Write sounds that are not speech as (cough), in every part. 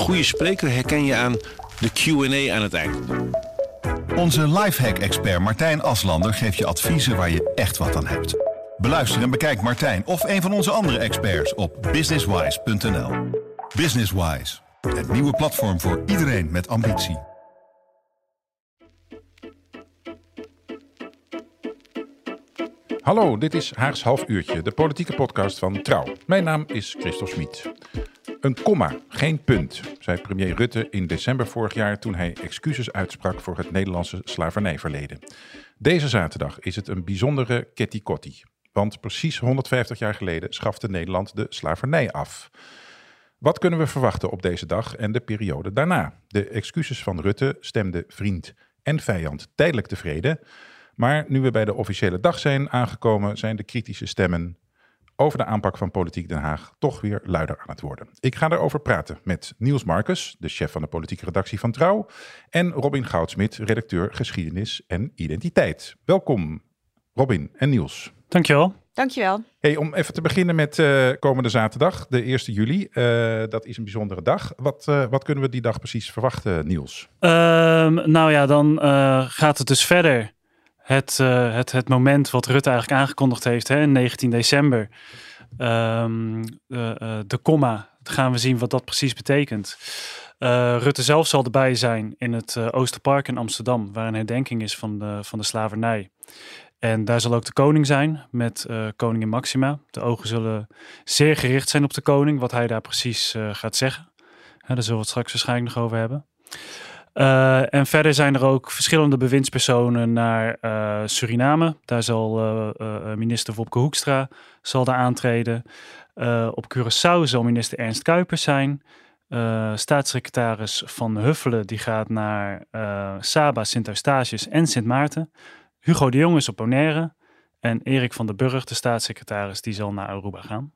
goede spreker herken je aan de Q&A aan het eind. Onze lifehack-expert Martijn Aslander geeft je adviezen waar je echt wat aan hebt. Beluister en bekijk Martijn of een van onze andere experts op businesswise.nl. Businesswise, het nieuwe platform voor iedereen met ambitie. Hallo, dit is Haags Half Uurtje, de politieke podcast van Trouw. Mijn naam is Christel Smit. Een komma, geen punt, zei premier Rutte in december vorig jaar toen hij excuses uitsprak voor het Nederlandse slavernijverleden. Deze zaterdag is het een bijzondere ketikotti, want precies 150 jaar geleden schafte Nederland de slavernij af. Wat kunnen we verwachten op deze dag en de periode daarna? De excuses van Rutte stemden vriend en vijand tijdelijk tevreden. Maar nu we bij de officiële dag zijn aangekomen, zijn de kritische stemmen over de aanpak van Politiek Den Haag toch weer luider aan het worden. Ik ga erover praten met Niels Marcus, de chef van de politieke redactie van Trouw, en Robin Goudsmit, redacteur geschiedenis en identiteit. Welkom, Robin en Niels. Dankjewel. Dankjewel. Hey, om even te beginnen met uh, komende zaterdag, de 1 juli. Uh, dat is een bijzondere dag. Wat, uh, wat kunnen we die dag precies verwachten, Niels? Um, nou ja, dan gaat het dus verder het, uh, het, het moment wat Rutte eigenlijk aangekondigd heeft hè, 19 december. Um, uh, uh, de komma, gaan we zien wat dat precies betekent. Rutte zelf zal erbij zijn in het Oosterpark in Amsterdam, waar een herdenking is van de, van de slavernij. En daar zal ook de koning zijn met koningin Maxima. De ogen zullen zeer gericht zijn op de koning, wat hij daar precies gaat zeggen. Daar zullen we het straks waarschijnlijk nog over hebben. Uh, en verder zijn er ook verschillende bewindspersonen naar uh, Suriname. Daar zal uh, minister Wopke Hoekstra zal daar aantreden. op Curaçao zal minister Ernst Kuipers zijn. staatssecretaris Van Huffelen die gaat naar Saba, Sint-Eustatius en Sint Maarten. Hugo de Jong is op Bonaire. En Erik van der Burg, de staatssecretaris, die zal naar Aruba gaan.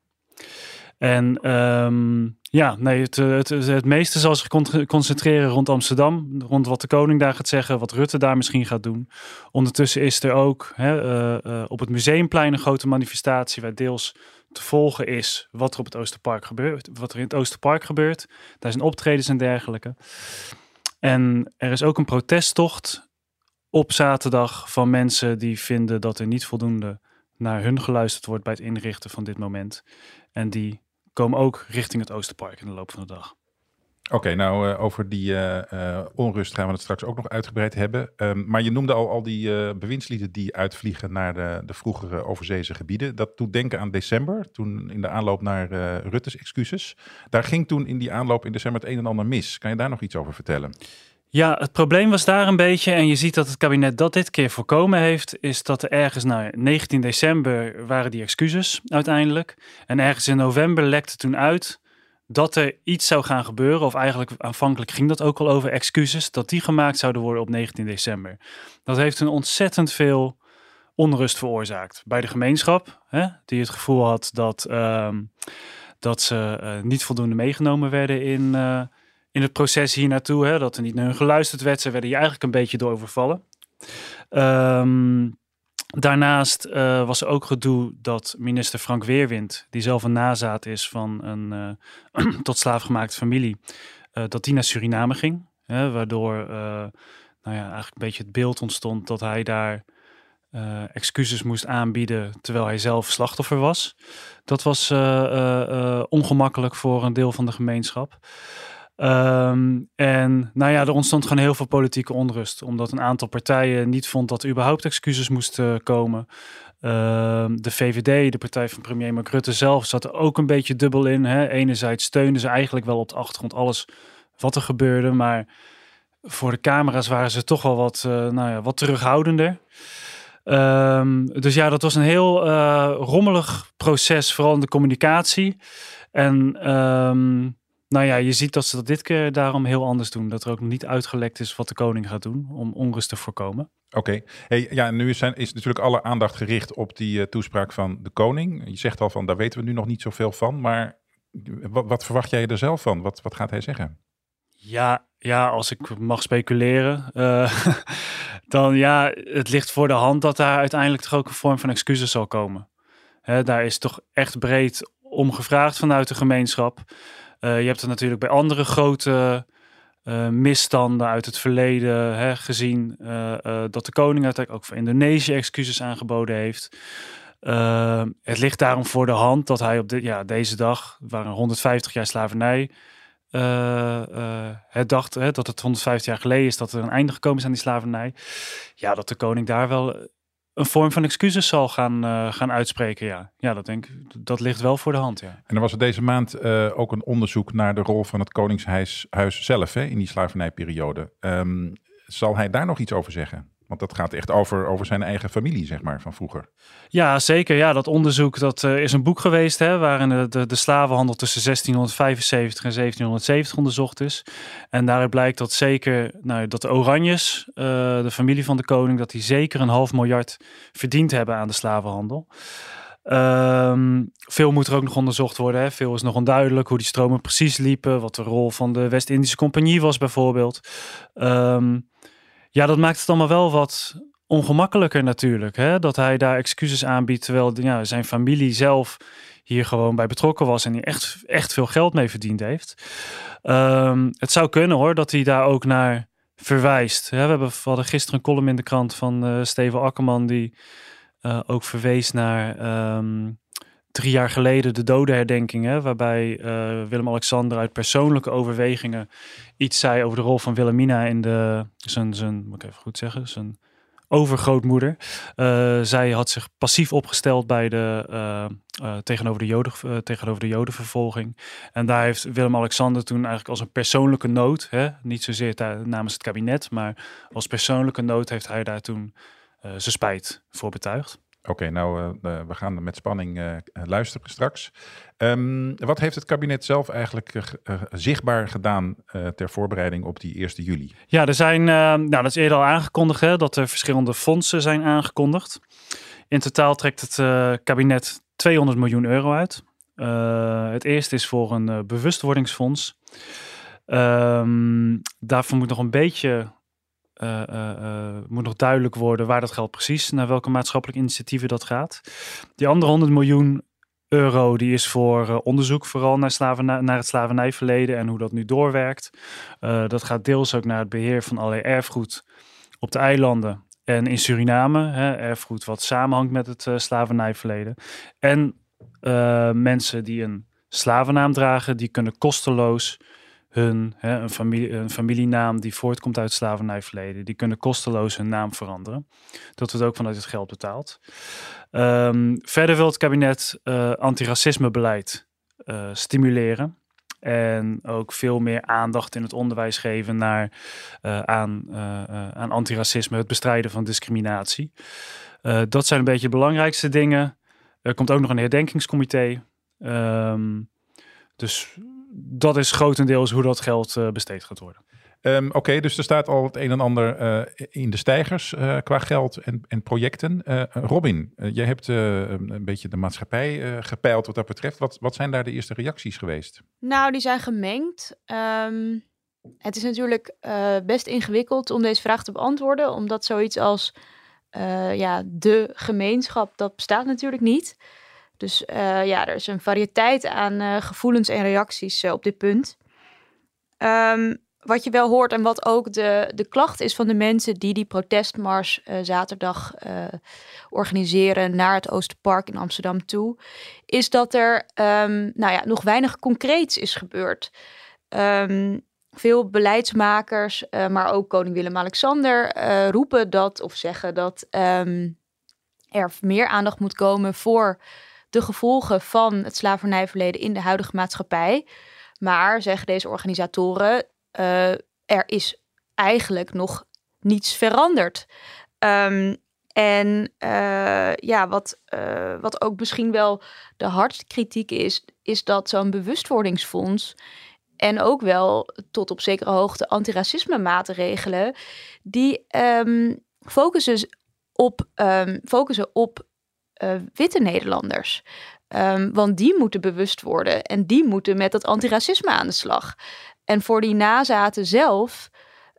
En um, ja, nee, het, het, het, meeste zal zich concentreren rond Amsterdam. Rond wat de koning daar gaat zeggen, wat Rutte daar misschien gaat doen. Ondertussen is er ook hè, uh, uh, op het Museumplein een grote manifestatie... waar deels te volgen is wat er op het Oosterpark gebeurt. Wat er in het Oosterpark gebeurt. Daar zijn optredens en dergelijke. En er is ook een protesttocht op zaterdag van mensen die vinden dat er niet voldoende naar hun geluisterd wordt bij het inrichten van dit moment. En die komen ook richting het Oosterpark in de loop van de dag. Oké, nou uh, over die uh, onrust gaan we het straks ook nog uitgebreid hebben. Um, maar je noemde al, al die bewindslieden die uitvliegen naar de, de vroegere overzeese gebieden. Dat doet denken aan december, toen in de aanloop naar Rutte's excuses. Daar ging toen in die aanloop in december het een en ander mis. Kan je daar nog iets over vertellen? Ja, het probleem was daar een beetje, en je ziet dat het kabinet dat dit keer voorkomen heeft, is dat er ergens, nou 19 december waren die excuses uiteindelijk. En ergens in november lekte toen uit dat er iets zou gaan gebeuren, of eigenlijk aanvankelijk ging dat ook al over excuses, dat die gemaakt zouden worden op 19 december. Dat heeft een ontzettend veel onrust veroorzaakt bij de gemeenschap, hè, die het gevoel had dat, uh, dat ze uh, niet voldoende meegenomen werden in... Uh, in het proces hier naartoe, dat er niet naar hun geluisterd werd. Ze werden hier eigenlijk een beetje door overvallen. Um, daarnaast uh, was er ook gedoe dat minister Frank Weerwind, die zelf een nazaat is van een uh, (clears throat) tot slaaf gemaakte familie, uh, dat die naar Suriname ging. Hè, waardoor nou ja, eigenlijk een beetje het beeld ontstond dat hij daar excuses moest aanbieden terwijl hij zelf slachtoffer was. Dat was ongemakkelijk voor een deel van de gemeenschap. Um, en nou ja, er ontstond gewoon heel veel politieke onrust. Omdat een aantal partijen niet vond dat er überhaupt excuses moesten komen. Um, de VVD, de partij van premier Mark Rutte zelf, zat er ook een beetje dubbel in. Hè. Enerzijds steunden ze eigenlijk wel op de achtergrond alles wat er gebeurde. Maar voor de camera's waren ze toch wel wat, uh, nou ja, wat terughoudender. Um, dus ja, dat was een heel uh, rommelig proces, vooral in de communicatie. En nou ja, je ziet dat ze dat dit keer daarom heel anders doen. Dat er ook nog niet uitgelekt is wat de koning gaat doen om onrust te voorkomen. Oké, hey, ja, nu is, zijn, is natuurlijk alle aandacht gericht op die uh, toespraak van de koning. Je zegt al van, daar weten we nu nog niet zoveel van, maar wat, wat verwacht jij er zelf van? Wat, wat gaat hij zeggen? Ja, ja, als ik mag speculeren, uh, (laughs) dan ja, het ligt voor de hand dat daar uiteindelijk toch ook een vorm van excuses zal komen. Hè, daar is toch echt breed om gevraagd vanuit de gemeenschap. Uh, je hebt er natuurlijk bij andere grote uh, misstanden uit het verleden hè, gezien dat de koning uiteindelijk ook voor Indonesië excuses aangeboden heeft. het ligt daarom voor de hand dat hij op de, ja, deze dag, waren 150 jaar slavernij, het dacht hè, dat het 150 jaar geleden is dat er een einde gekomen is aan die slavernij. Ja, dat de koning daar wel een vorm van excuses zal gaan, uh, gaan uitspreken. Ja. ja, dat denk ik, dat ligt wel voor de hand. Ja. En er was er deze maand uh, ook een onderzoek naar de rol van het Koningshuis zelf hè, in die slavernijperiode. Um, zal hij daar nog iets over zeggen? Dat gaat echt over, over zijn eigen familie, zeg maar, van vroeger. Ja, zeker. Ja, dat onderzoek dat, uh, is een boek geweest... Hè, waarin de, de, de, slavenhandel tussen 1675 en 1770 onderzocht is. En daaruit blijkt dat zeker nou, dat de Oranjes, uh, de familie van de koning... dat die zeker een half miljard verdiend hebben aan de slavenhandel. Um, veel moet er ook nog onderzocht worden. Hè. Veel is nog onduidelijk hoe die stromen precies liepen. Wat de rol van de West-Indische Compagnie was bijvoorbeeld. Um, ja, dat maakt het allemaal wel wat ongemakkelijker natuurlijk. Hè? Dat hij daar excuses aanbiedt, terwijl ja, zijn familie zelf hier gewoon bij betrokken was en hier echt, echt veel geld mee verdiend heeft. Um, het zou kunnen hoor, dat hij daar ook naar verwijst. We, hebben, hadden gisteren een column in de krant van uh, Steven Akkerman die uh, ook verwees naar um, drie jaar geleden de dodenherdenkingen, waarbij uh, Willem-Alexander uit persoonlijke overwegingen iets zei over de rol van Wilhelmina in de, zijn, zijn moet ik even goed zeggen, zijn overgrootmoeder. Uh, zij had zich passief opgesteld bij de, uh, tegenover, de Joden, tegenover de Jodenvervolging. En daar heeft Willem-Alexander toen eigenlijk als een persoonlijke nood, hè, niet zozeer namens het kabinet, maar als persoonlijke nood heeft hij daar toen zijn spijt voor betuigd. Oké, nou, uh, we gaan met spanning uh, luisteren straks. Um, wat heeft het kabinet zelf eigenlijk uh, zichtbaar gedaan ter voorbereiding op die 1 juli? Ja, er zijn, nou, dat is eerder al aangekondigd, dat er verschillende fondsen zijn aangekondigd. In totaal trekt het kabinet 200 miljoen euro uit. het eerste is voor een bewustwordingsfonds. Um, daarvoor moet nog een beetje uh, moet nog duidelijk worden waar dat geld precies, naar welke maatschappelijke initiatieven dat gaat. Die andere 100 miljoen euro die is voor onderzoek vooral naar, naar het slavernijverleden en hoe dat nu doorwerkt. dat gaat deels ook naar het beheer van allerlei erfgoed op de eilanden en in Suriname. Hè, erfgoed wat samenhangt met het slavernijverleden. En mensen die een slavennaam dragen, die kunnen kosteloos hun hè, een, familie, een familienaam die voortkomt uit slavernijverleden. Die kunnen kosteloos hun naam veranderen. Dat wordt ook vanuit het geld betaald. Um, verder wil het kabinet uh, antiracismebeleid uh, stimuleren. En ook veel meer aandacht in het onderwijs geven naar, uh, aan, aan antiracisme, het bestrijden van discriminatie. dat zijn een beetje de belangrijkste dingen. Er komt ook nog een herdenkingscomité. Um, dus dat is grotendeels hoe dat geld uh, besteed gaat worden. Um, Oké, dus er staat al het een en ander uh, in de stijgers uh, qua geld en, en projecten. Robin, jij hebt een beetje de maatschappij gepeild wat dat betreft. Wat, wat zijn daar de eerste reacties geweest? Nou, die zijn gemengd. Um, het is natuurlijk best ingewikkeld om deze vraag te beantwoorden, omdat zoiets als ja, de gemeenschap, dat bestaat natuurlijk niet. Dus uh, ja, er is een variëteit aan uh, gevoelens en reacties uh, op dit punt. Um, wat je wel hoort en wat ook de, de klacht is van de mensen die die protestmars zaterdag organiseren naar het Oosterpark in Amsterdam toe, is dat er um, nou ja, nog weinig concreets is gebeurd. Um, veel beleidsmakers, maar ook koning Willem-Alexander roepen dat of zeggen dat er meer aandacht moet komen voor de gevolgen van het slavernijverleden in de huidige maatschappij. Maar zeggen deze organisatoren, uh, er is eigenlijk nog niets veranderd. Um, en uh, ja, wat, uh, wat ook misschien wel de hardste kritiek is, is dat zo'n bewustwordingsfonds en ook wel tot op zekere hoogte antiracisme maatregelen, die um, focussen op, um, focussen op uh, witte Nederlanders. Um, want die moeten bewust worden en die moeten met dat antiracisme aan de slag. En voor die nazaten zelf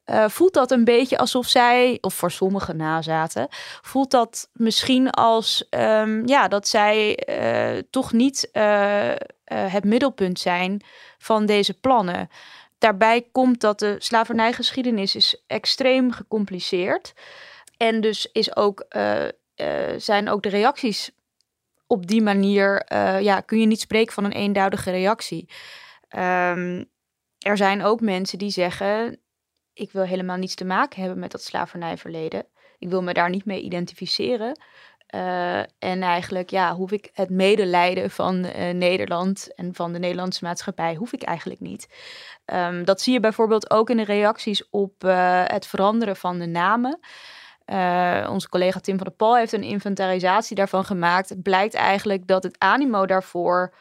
uh, voelt dat een beetje alsof zij, of voor sommige nazaten, voelt dat misschien als um, ja, dat zij uh, toch niet eh, het middelpunt zijn van deze plannen. Daarbij komt dat de slavernijgeschiedenis is extreem gecompliceerd. En dus is ook, zijn ook de reacties op die manier, ja, kun je niet spreken van een eenduidige reactie. Um, er zijn ook mensen die zeggen: Ik wil helemaal niets te maken hebben met dat slavernijverleden. Ik wil me daar niet mee identificeren. Uh, en eigenlijk ja, hoef ik het medelijden van Nederland en van de Nederlandse maatschappij hoef ik eigenlijk niet. Um, dat zie je bijvoorbeeld ook in de reacties op het veranderen van de namen. Onze collega Tim van der Pal heeft een inventarisatie daarvan gemaakt. Het blijkt eigenlijk dat het animo daarvoor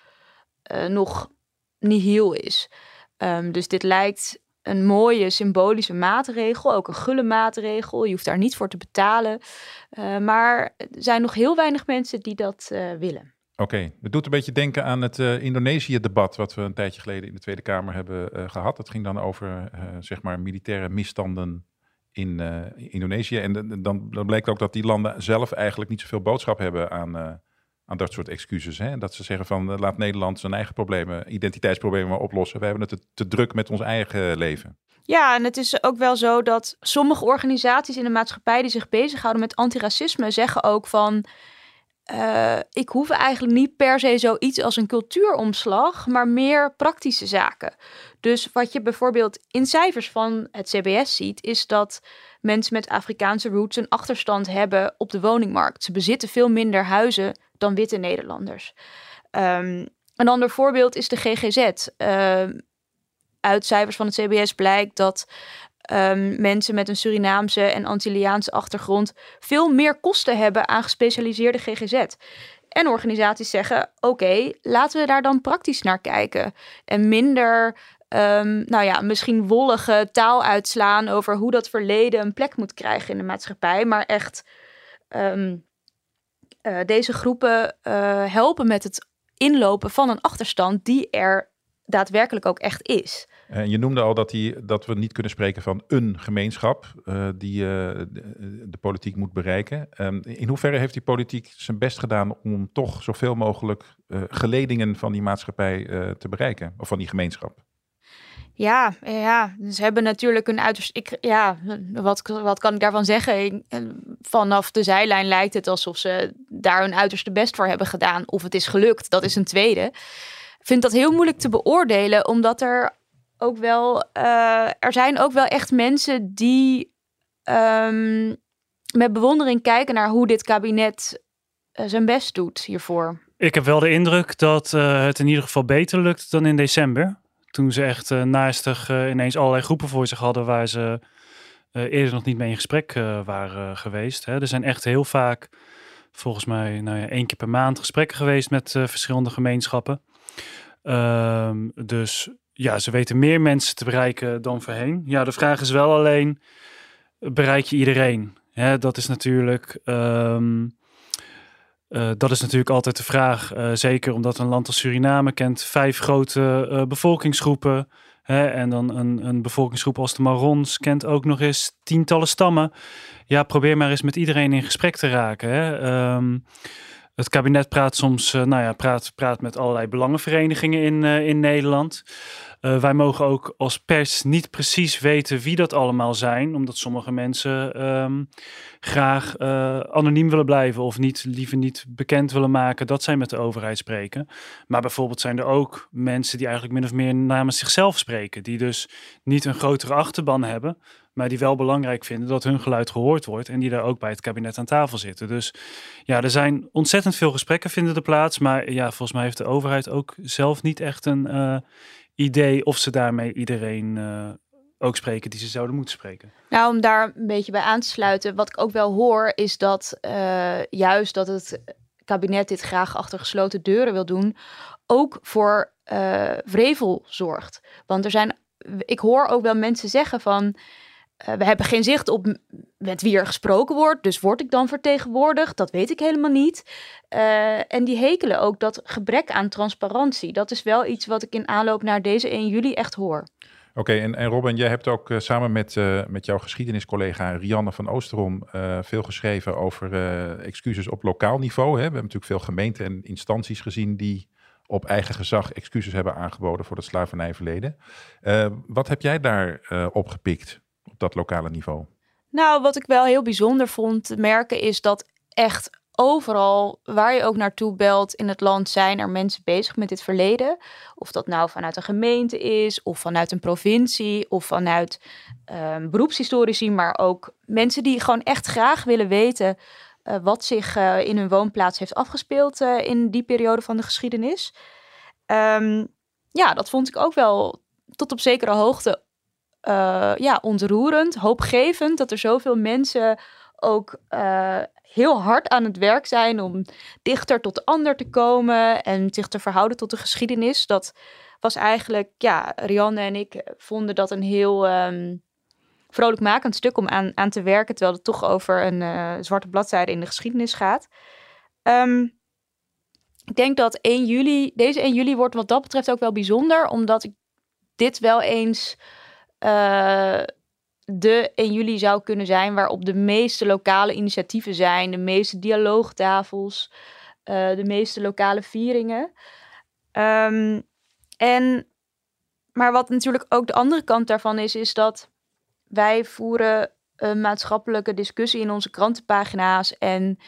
nog nihil is. Um, dus dit lijkt een mooie symbolische maatregel, ook een gulle maatregel. Je hoeft daar niet voor te betalen. Uh, maar er zijn nog heel weinig mensen die dat willen. Oké, het doet een beetje denken aan het Indonesië-debat wat we een tijdje geleden in de Tweede Kamer hebben gehad. Dat ging dan over zeg maar militaire misstanden in Indonesië. En dan, dan blijkt ook dat die landen zelf eigenlijk niet zoveel boodschap hebben aan aan dat soort excuses. Hè? Dat ze zeggen van eh, laat Nederland zijn eigen problemen, identiteitsproblemen oplossen. We hebben het te, te druk met ons eigen leven. Ja, en het is ook wel zo dat sommige organisaties in de maatschappij die zich bezighouden met antiracisme zeggen ook van. Uh, ik hoef eigenlijk niet per se zoiets als een cultuuromslag, maar meer praktische zaken. Dus wat je bijvoorbeeld in cijfers van het CBS ziet, is dat mensen met Afrikaanse roots een achterstand hebben op de woningmarkt. Ze bezitten veel minder huizen dan witte Nederlanders. Um, een ander voorbeeld is de GGZ. Ehm, uit cijfers van het CBS blijkt dat um, mensen met een Surinaamse en Antilliaanse achtergrond veel meer kosten hebben aan gespecialiseerde GGZ. En organisaties zeggen: oké, laten we daar dan praktisch naar kijken. En minder um, nou ja, misschien wollige taal uitslaan over hoe dat verleden een plek moet krijgen in de maatschappij, maar echt um, uh, deze groepen uh, helpen met het inlopen van een achterstand die er daadwerkelijk ook echt is. En je noemde al dat, die, dat we niet kunnen spreken van een gemeenschap uh, die de, de, politiek moet bereiken. Um, in hoeverre heeft die politiek zijn best gedaan om toch zoveel mogelijk geledingen van die maatschappij te bereiken, of van die gemeenschap? Ja, ja, ze hebben natuurlijk een uiterst. Ik, ja, wat, wat kan ik daarvan zeggen? Eh, vanaf de zijlijn lijkt het alsof ze daar hun uiterste best voor hebben gedaan. Of het is gelukt, dat is een tweede. Ik vind dat heel moeilijk te beoordelen, omdat er ook wel. Uh, er zijn ook wel echt mensen die um, met bewondering kijken naar hoe dit kabinet uh, zijn best doet hiervoor. Ik heb wel de indruk dat uh, het in ieder geval beter lukt dan in december. Toen ze echt naastig ineens allerlei groepen voor zich hadden waar ze eerder nog niet mee in gesprek waren geweest. Hè. Er zijn echt heel vaak, volgens mij, nou ja, één keer per maand gesprekken geweest met verschillende gemeenschappen. Um, dus ja, ze weten meer mensen te bereiken dan voorheen. Ja, de vraag is wel alleen, bereik je iedereen? Dat is natuurlijk... Um, uh, dat is natuurlijk altijd de vraag. Uh, zeker omdat een land als Suriname kent vijf grote uh, bevolkingsgroepen. Hè, en dan een, een bevolkingsgroep als de Marons kent ook nog eens tientallen stammen. Ja, probeer maar eens met iedereen in gesprek te raken. Hè. Um, het kabinet praat soms, nou ja, praat, praat met allerlei belangenverenigingen in, in Nederland. Uh, wij mogen ook als pers niet precies weten wie dat allemaal zijn, omdat sommige mensen um, graag anoniem willen blijven of niet, liever niet bekend willen maken dat zij met de overheid spreken. Maar bijvoorbeeld zijn er ook mensen die eigenlijk min of meer namens zichzelf spreken, die dus niet een grotere achterban hebben, maar die wel belangrijk vinden dat hun geluid gehoord wordt en die daar ook bij het kabinet aan tafel zitten. Dus ja, er zijn ontzettend veel gesprekken vinden er plaats, maar ja, volgens mij heeft de overheid ook zelf niet echt een uh, idee of ze daarmee iedereen uh, ook spreken die ze zouden moeten spreken. Nou, om daar een beetje bij aan te sluiten, wat ik ook wel hoor, is dat uh, juist dat het kabinet dit graag achter gesloten deuren wil doen, ook voor uh, vrevel zorgt. Want er zijn, ik hoor ook wel mensen zeggen van uh, we hebben geen zicht op met wie er gesproken wordt. Dus word ik dan vertegenwoordigd? Dat weet ik helemaal niet. Uh, en die hekelen ook dat gebrek aan transparantie. Dat is wel iets wat ik in aanloop naar deze 1 juli echt hoor. Oké, en, en Robin, jij hebt ook uh, samen met, met jouw geschiedeniscollega Rianne van Oosterom veel geschreven over excuses op lokaal niveau. Hè? We hebben natuurlijk veel gemeenten en instanties gezien die op eigen gezag excuses hebben aangeboden voor het slavernijverleden. Wat heb jij daar opgepikt dat lokale niveau? Nou, wat ik wel heel bijzonder vond te merken is dat echt overal waar je ook naartoe belt in het land zijn er mensen bezig met dit verleden. Of dat nou vanuit een gemeente is, of vanuit een provincie, of vanuit um, beroepshistorici, maar ook mensen die gewoon echt graag willen weten uh, wat zich uh, in hun woonplaats heeft afgespeeld uh, in die periode van de geschiedenis. Um, ja, dat vond ik ook wel tot op zekere hoogte ja, ontroerend, hoopgevend dat er zoveel mensen ook heel hard aan het werk zijn om dichter tot de ander te komen en zich te verhouden tot de geschiedenis. Dat was eigenlijk, ja, Rianne en ik vonden dat een heel um, vrolijkmakend stuk om aan, aan te werken, terwijl het toch over een uh, zwarte bladzijde in de geschiedenis gaat. Um, ik denk dat 1 juli, deze 1 juli wordt wat dat betreft ook wel bijzonder, omdat ik dit wel eens uh, de 1 juli zou kunnen zijn waarop de meeste lokale initiatieven zijn, de meeste dialoogtafels, uh, de meeste lokale vieringen. Um, en, maar wat natuurlijk ook de andere kant daarvan is, is dat wij voeren een maatschappelijke discussie in onze krantenpagina's en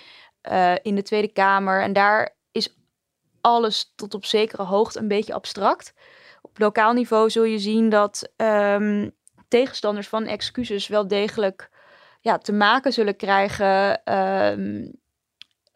uh, in de Tweede Kamer. En daar is alles tot op zekere hoogte een beetje abstract. Op lokaal niveau zul je zien dat um, tegenstanders van excuses wel degelijk ja, te maken zullen krijgen um,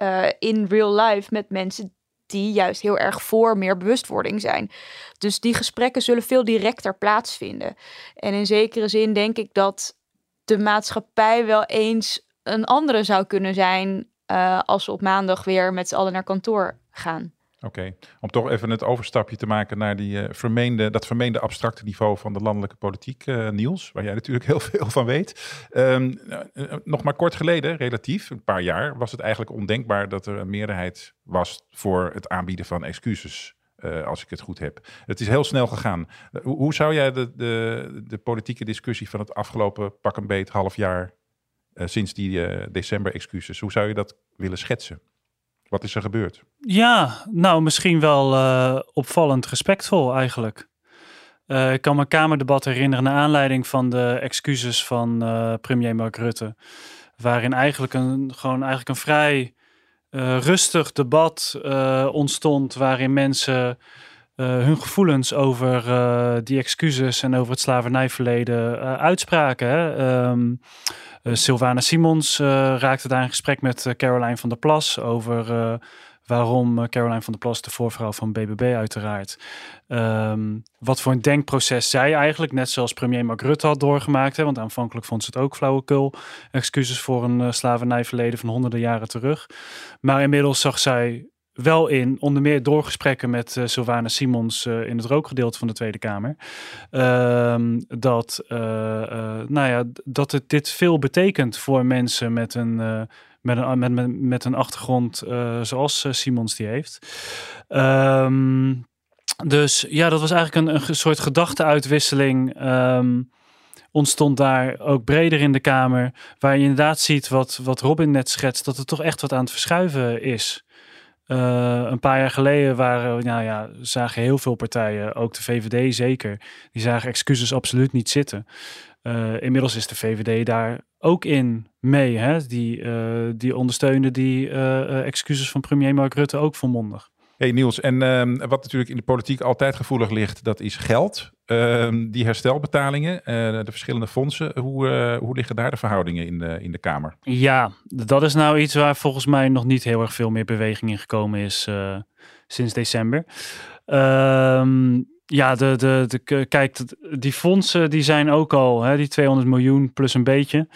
uh, in real life met mensen die juist heel erg voor meer bewustwording zijn. Dus die gesprekken zullen veel directer plaatsvinden. En in zekere zin denk ik dat de maatschappij wel eens een andere zou kunnen zijn uh, als we op maandag weer met z'n allen naar kantoor gaan. Oké, om toch even het overstapje te maken naar die, uh, vermeende, dat vermeende abstracte niveau van de landelijke politiek, uh, Niels, waar jij (laughs) natuurlijk heel veel van weet. Um, uh, nog maar kort geleden, relatief, een paar jaar, was het eigenlijk ondenkbaar dat er een meerderheid was voor het aanbieden van excuses. als ik het goed heb. Het is heel snel gegaan. Hoe, hoe zou jij de, de, de, politieke discussie van het afgelopen pak een beet half jaar sinds die december-excuses, hoe zou je dat willen schetsen? Wat is er gebeurd? Ja, nou misschien wel uh, opvallend respectvol eigenlijk. Uh, ik kan me Kamerdebat herinneren naar aanleiding van de excuses van uh, premier Mark Rutte. Waarin eigenlijk een, gewoon eigenlijk een vrij rustig debat ontstond. Waarin mensen hun gevoelens over die excuses en over het slavernijverleden uitspraken. Uh, Sylvana Simons uh, raakte daar in gesprek met uh, Caroline van der Plas over waarom Caroline van der Plas, de voorvrouw van BBB uiteraard, um, wat voor een denkproces zij eigenlijk, net zoals premier Mark Rutte had doorgemaakt. Hè, want aanvankelijk vond ze het ook flauwekul, excuses voor een slavernijverleden van honderden jaren terug. Maar inmiddels zag zij wel in, onder meer door gesprekken met uh, Sylvana Simons uh, in het rookgedeelte van de Tweede Kamer, uh, dat, uh, nou ja, dat het dit veel betekent voor mensen met een, met een, met, met, met een achtergrond zoals Simons die heeft. Um, dus ja, dat was eigenlijk een, een soort gedachteuitwisseling. Um, ontstond daar ook breder in de Kamer, waar je inderdaad ziet wat, wat Robin net schetst, dat er toch echt wat aan het verschuiven is. Uh, een paar jaar geleden waren, nou ja, zagen heel veel partijen, ook de VVD zeker, die zagen excuses absoluut niet zitten. Uh, inmiddels is de VVD daar ook in mee. Hè? Die, uh, die ondersteunde die excuses van premier Mark Rutte ook volmondig. Hey Niels, en uh, wat natuurlijk in de politiek altijd gevoelig ligt, dat is geld. Uh, die herstelbetalingen, uh, de verschillende fondsen, hoe, uh, hoe liggen daar de verhoudingen in de, in de Kamer? Ja, dat is nou iets waar volgens mij nog niet heel erg veel meer beweging in gekomen is eh, sinds december. Ehm, ja, de, de, de, kijk, die fondsen die zijn ook al, hè, die 200 miljoen plus een beetje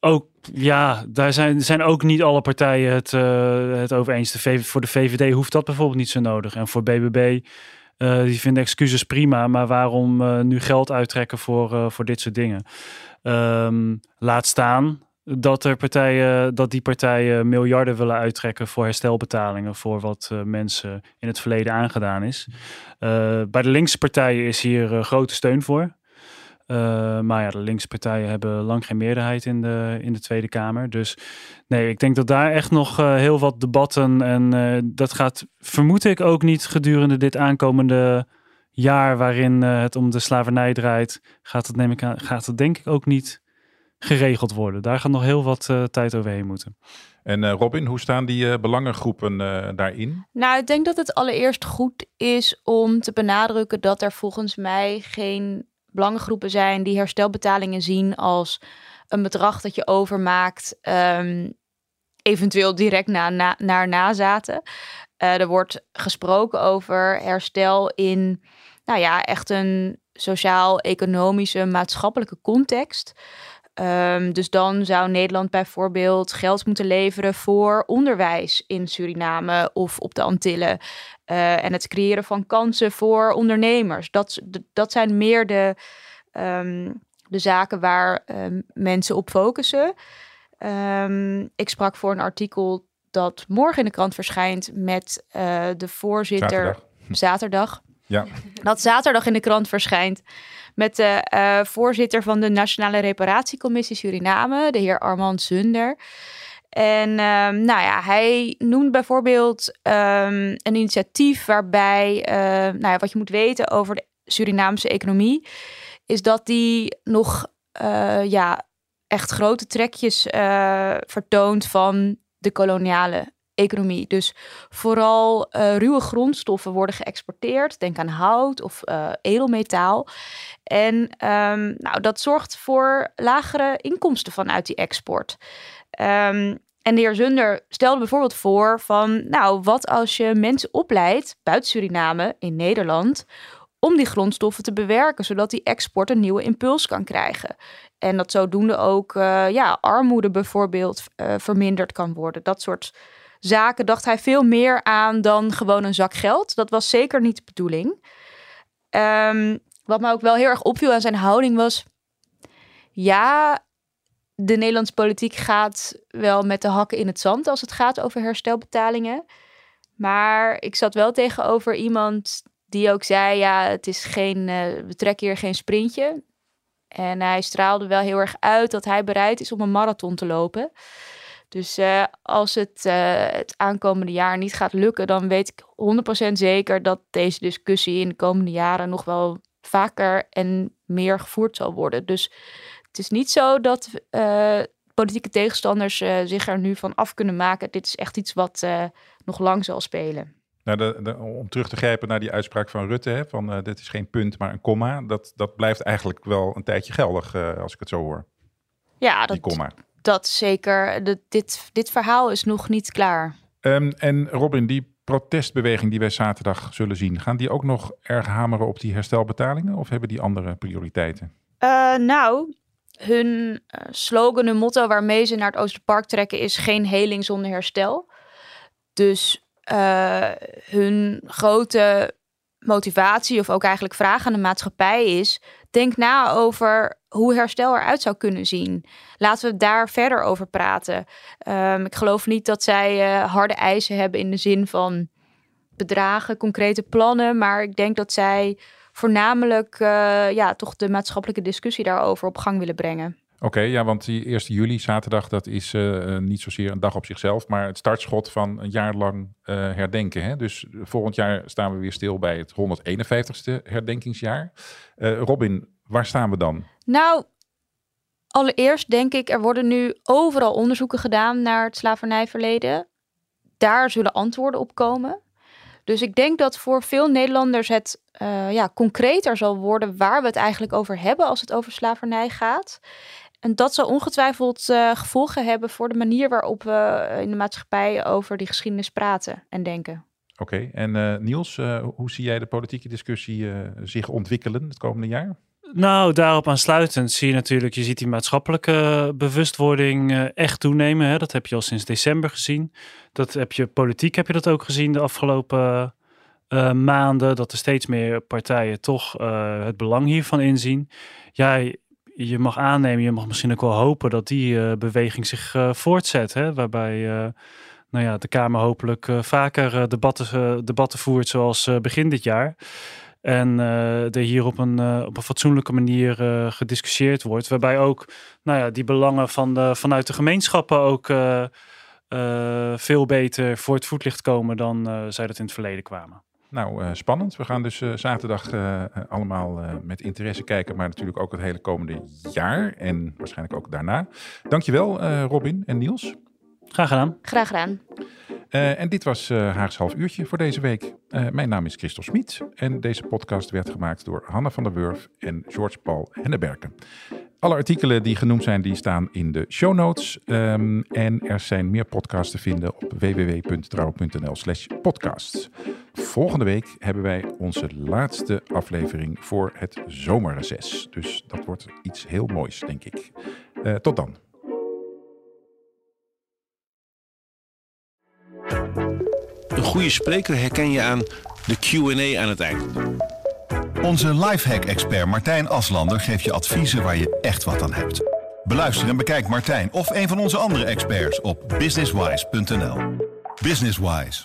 ook, ja, daar zijn, zijn ook niet alle partijen het, uh, het over eens. De voor de VVD hoeft dat bijvoorbeeld niet zo nodig. En voor BBB, eh, die vinden excuses prima, maar waarom uh, nu geld uittrekken voor, voor dit soort dingen? Um, laat staan dat, er partijen, dat die partijen miljarden willen uittrekken voor herstelbetalingen voor wat mensen in het verleden aangedaan is. bij de linkse partijen is hier grote steun voor. Uh, maar ja, de linkse partijen hebben lang geen meerderheid in de, in de Tweede Kamer. Dus nee, ik denk dat daar echt nog uh, heel wat debatten. En uh, dat gaat, vermoed ik, ook niet gedurende dit aankomende jaar waarin het om de slavernij draait. Gaat het, neem ik aan, gaat het denk ik ook niet geregeld worden. Daar gaat nog heel wat tijd overheen moeten. En Robin, hoe staan die belangengroepen daarin? Nou, ik denk dat het allereerst goed is om te benadrukken dat er volgens mij geen belangengroepen zijn die herstelbetalingen zien als een bedrag dat je overmaakt, um, eventueel direct na, na, naar nazaten. Uh, er wordt gesproken over herstel in, nou ja, echt een sociaal-economische, maatschappelijke context. Um, dus dan zou Nederland bijvoorbeeld geld moeten leveren voor onderwijs in Suriname of op de Antillen. Uh, en het creëren van kansen voor ondernemers. Dat, dat zijn meer de, um, de zaken waar um, mensen op focussen. ik sprak voor een artikel dat morgen in de krant verschijnt met uh, de voorzitter. Zaterdag. Zaterdag. Ja. Dat zaterdag in de krant verschijnt met de uh, voorzitter van de Nationale Reparatiecommissie Suriname, de heer Armand Zunder. En um, nou ja, hij noemt bijvoorbeeld um, een initiatief waarbij, uh, nou ja, wat je moet weten over de Surinaamse economie, is dat die nog uh, ja, echt grote trekjes vertoont van de koloniale economie. Dus vooral uh, ruwe grondstoffen worden geëxporteerd. Denk aan hout of uh, edelmetaal. En um, nou, dat zorgt voor lagere inkomsten vanuit die export. Um, en de heer Zunder stelde bijvoorbeeld voor van, nou, wat als je mensen opleidt buiten Suriname in Nederland om die grondstoffen te bewerken, zodat die export een nieuwe impuls kan krijgen. En dat zodoende ook uh, ja, armoede bijvoorbeeld verminderd kan worden. Dat soort zaken dacht hij veel meer aan dan gewoon een zak geld. Dat was zeker niet de bedoeling. Um, wat me ook wel heel erg opviel aan zijn houding was... Ja, de Nederlandse politiek gaat wel met de hakken in het zand als het gaat over herstelbetalingen. Maar ik zat wel tegenover iemand die ook zei: ja, het is geen, uh, we trekken hier geen sprintje. En hij straalde wel heel erg uit dat hij bereid is om een marathon te lopen. Dus uh, als het uh, het aankomende jaar niet gaat lukken, dan weet ik 100% zeker dat deze discussie in de komende jaren nog wel vaker en meer gevoerd zal worden. Dus het is niet zo dat uh, politieke tegenstanders zich er nu van af kunnen maken. Dit is echt iets wat nog lang zal spelen. Nou, de, de, om terug te grijpen naar die uitspraak van Rutte, hè, van dit is geen punt, maar een komma. Dat, dat blijft eigenlijk wel een tijdje geldig, als ik het zo hoor. Ja, dat, komma dat zeker. De, dit, dit verhaal is nog niet klaar. Um, en Robin, die protestbeweging die wij zaterdag zullen zien, gaan die ook nog erg hameren op die herstelbetalingen of hebben die andere prioriteiten? Uh, nou, hun uh, slogan, hun motto waarmee ze naar het Oosterpark trekken is geen heling zonder herstel. Dus uh, hun grote motivatie of ook eigenlijk vraag aan de maatschappij is: denk na over hoe herstel eruit zou kunnen zien. Laten we daar verder over praten. Um, ik geloof niet dat zij uh, harde eisen hebben in de zin van bedragen, concrete plannen, maar ik denk dat zij voornamelijk uh, ja, toch de maatschappelijke discussie daarover op gang willen brengen. Oké, ja, want die 1 juli, zaterdag, dat is uh, niet zozeer een dag op zichzelf, maar het startschot van een jaar lang uh, herdenken. Hè? Dus volgend jaar staan we weer stil bij het 151ste herdenkingsjaar. Robin, waar staan we dan? Nou, allereerst denk ik, er worden nu overal onderzoeken gedaan naar het slavernijverleden. Daar zullen antwoorden op komen. Dus ik denk dat voor veel Nederlanders het ja, concreter zal worden waar we het eigenlijk over hebben als het over slavernij gaat. En dat zal ongetwijfeld uh, gevolgen hebben voor de manier waarop we eh, in de maatschappij over die geschiedenis praten en denken. Oké, okay. en uh, Niels, uh, hoe zie jij de politieke discussie zich ontwikkelen het komende jaar? Nou, daarop aansluitend zie je natuurlijk, je ziet die maatschappelijke bewustwording echt toenemen. Hè? Dat heb je al sinds december gezien. Dat heb je politiek heb je dat ook gezien de afgelopen maanden. Dat er steeds meer partijen toch het belang hiervan inzien. Jij je mag aannemen, je mag misschien ook wel hopen dat die uh, beweging zich uh, voortzet. Hè? Waarbij uh, nou ja, de Kamer hopelijk vaker debatten, debatten voert zoals begin dit jaar. En er hier op een, op een fatsoenlijke manier gediscussieerd wordt. Waarbij ook nou ja, die belangen van de, vanuit de gemeenschappen ook veel beter voor het voetlicht komen dan zij dat in het verleden kwamen. Nou, spannend. We gaan dus zaterdag allemaal met interesse kijken, maar natuurlijk ook het hele komende jaar en waarschijnlijk ook daarna. Dankjewel Robin en Niels. Graag gedaan. Graag gedaan. Uh, en dit was uh, Haags half uurtje voor deze week. Uh, mijn naam is Christel Smit en deze podcast werd gemaakt door Hanna van der Wurf en George Paul Henneberken. Alle artikelen die genoemd zijn, die staan in de show notes. Um, en er zijn meer podcasts te vinden op www.trouw.nl slash podcasts. Volgende week hebben wij onze laatste aflevering voor het zomerreces. Dus dat wordt iets heel moois, denk ik. tot dan. Een goede spreker herken je aan de QA aan het eind. Onze lifehack-expert Martijn Aslander geeft je adviezen waar je echt wat aan hebt. Beluister en bekijk Martijn of een van onze andere experts op businesswise.nl. Businesswise,